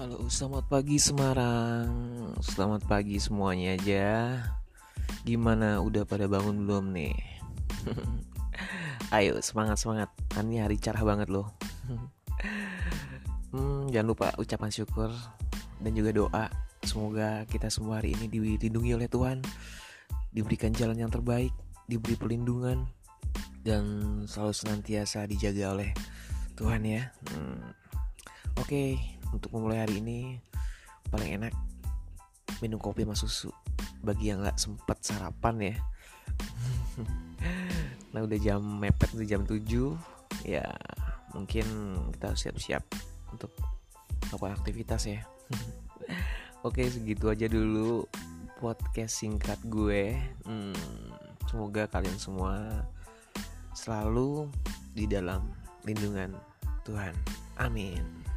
Halo, selamat pagi Semarang. Selamat pagi semuanya aja. Gimana udah pada bangun belum nih? Ayo semangat semangat. Ini hari cerah banget loh. hmm, jangan lupa ucapan syukur dan juga doa. Semoga kita semua hari ini dilindungi oleh Tuhan, diberikan jalan yang terbaik, diberi perlindungan, dan selalu senantiasa dijaga oleh Tuhan ya. Hmm. Oke, untuk memulai hari ini paling enak minum kopi sama susu bagi yang nggak sempat sarapan ya. nah udah jam mepet udah jam 7 ya mungkin kita siap-siap untuk melakukan aktivitas ya. Oke segitu aja dulu podcast singkat gue. Hmm, semoga kalian semua selalu di dalam lindungan Tuhan. Amin.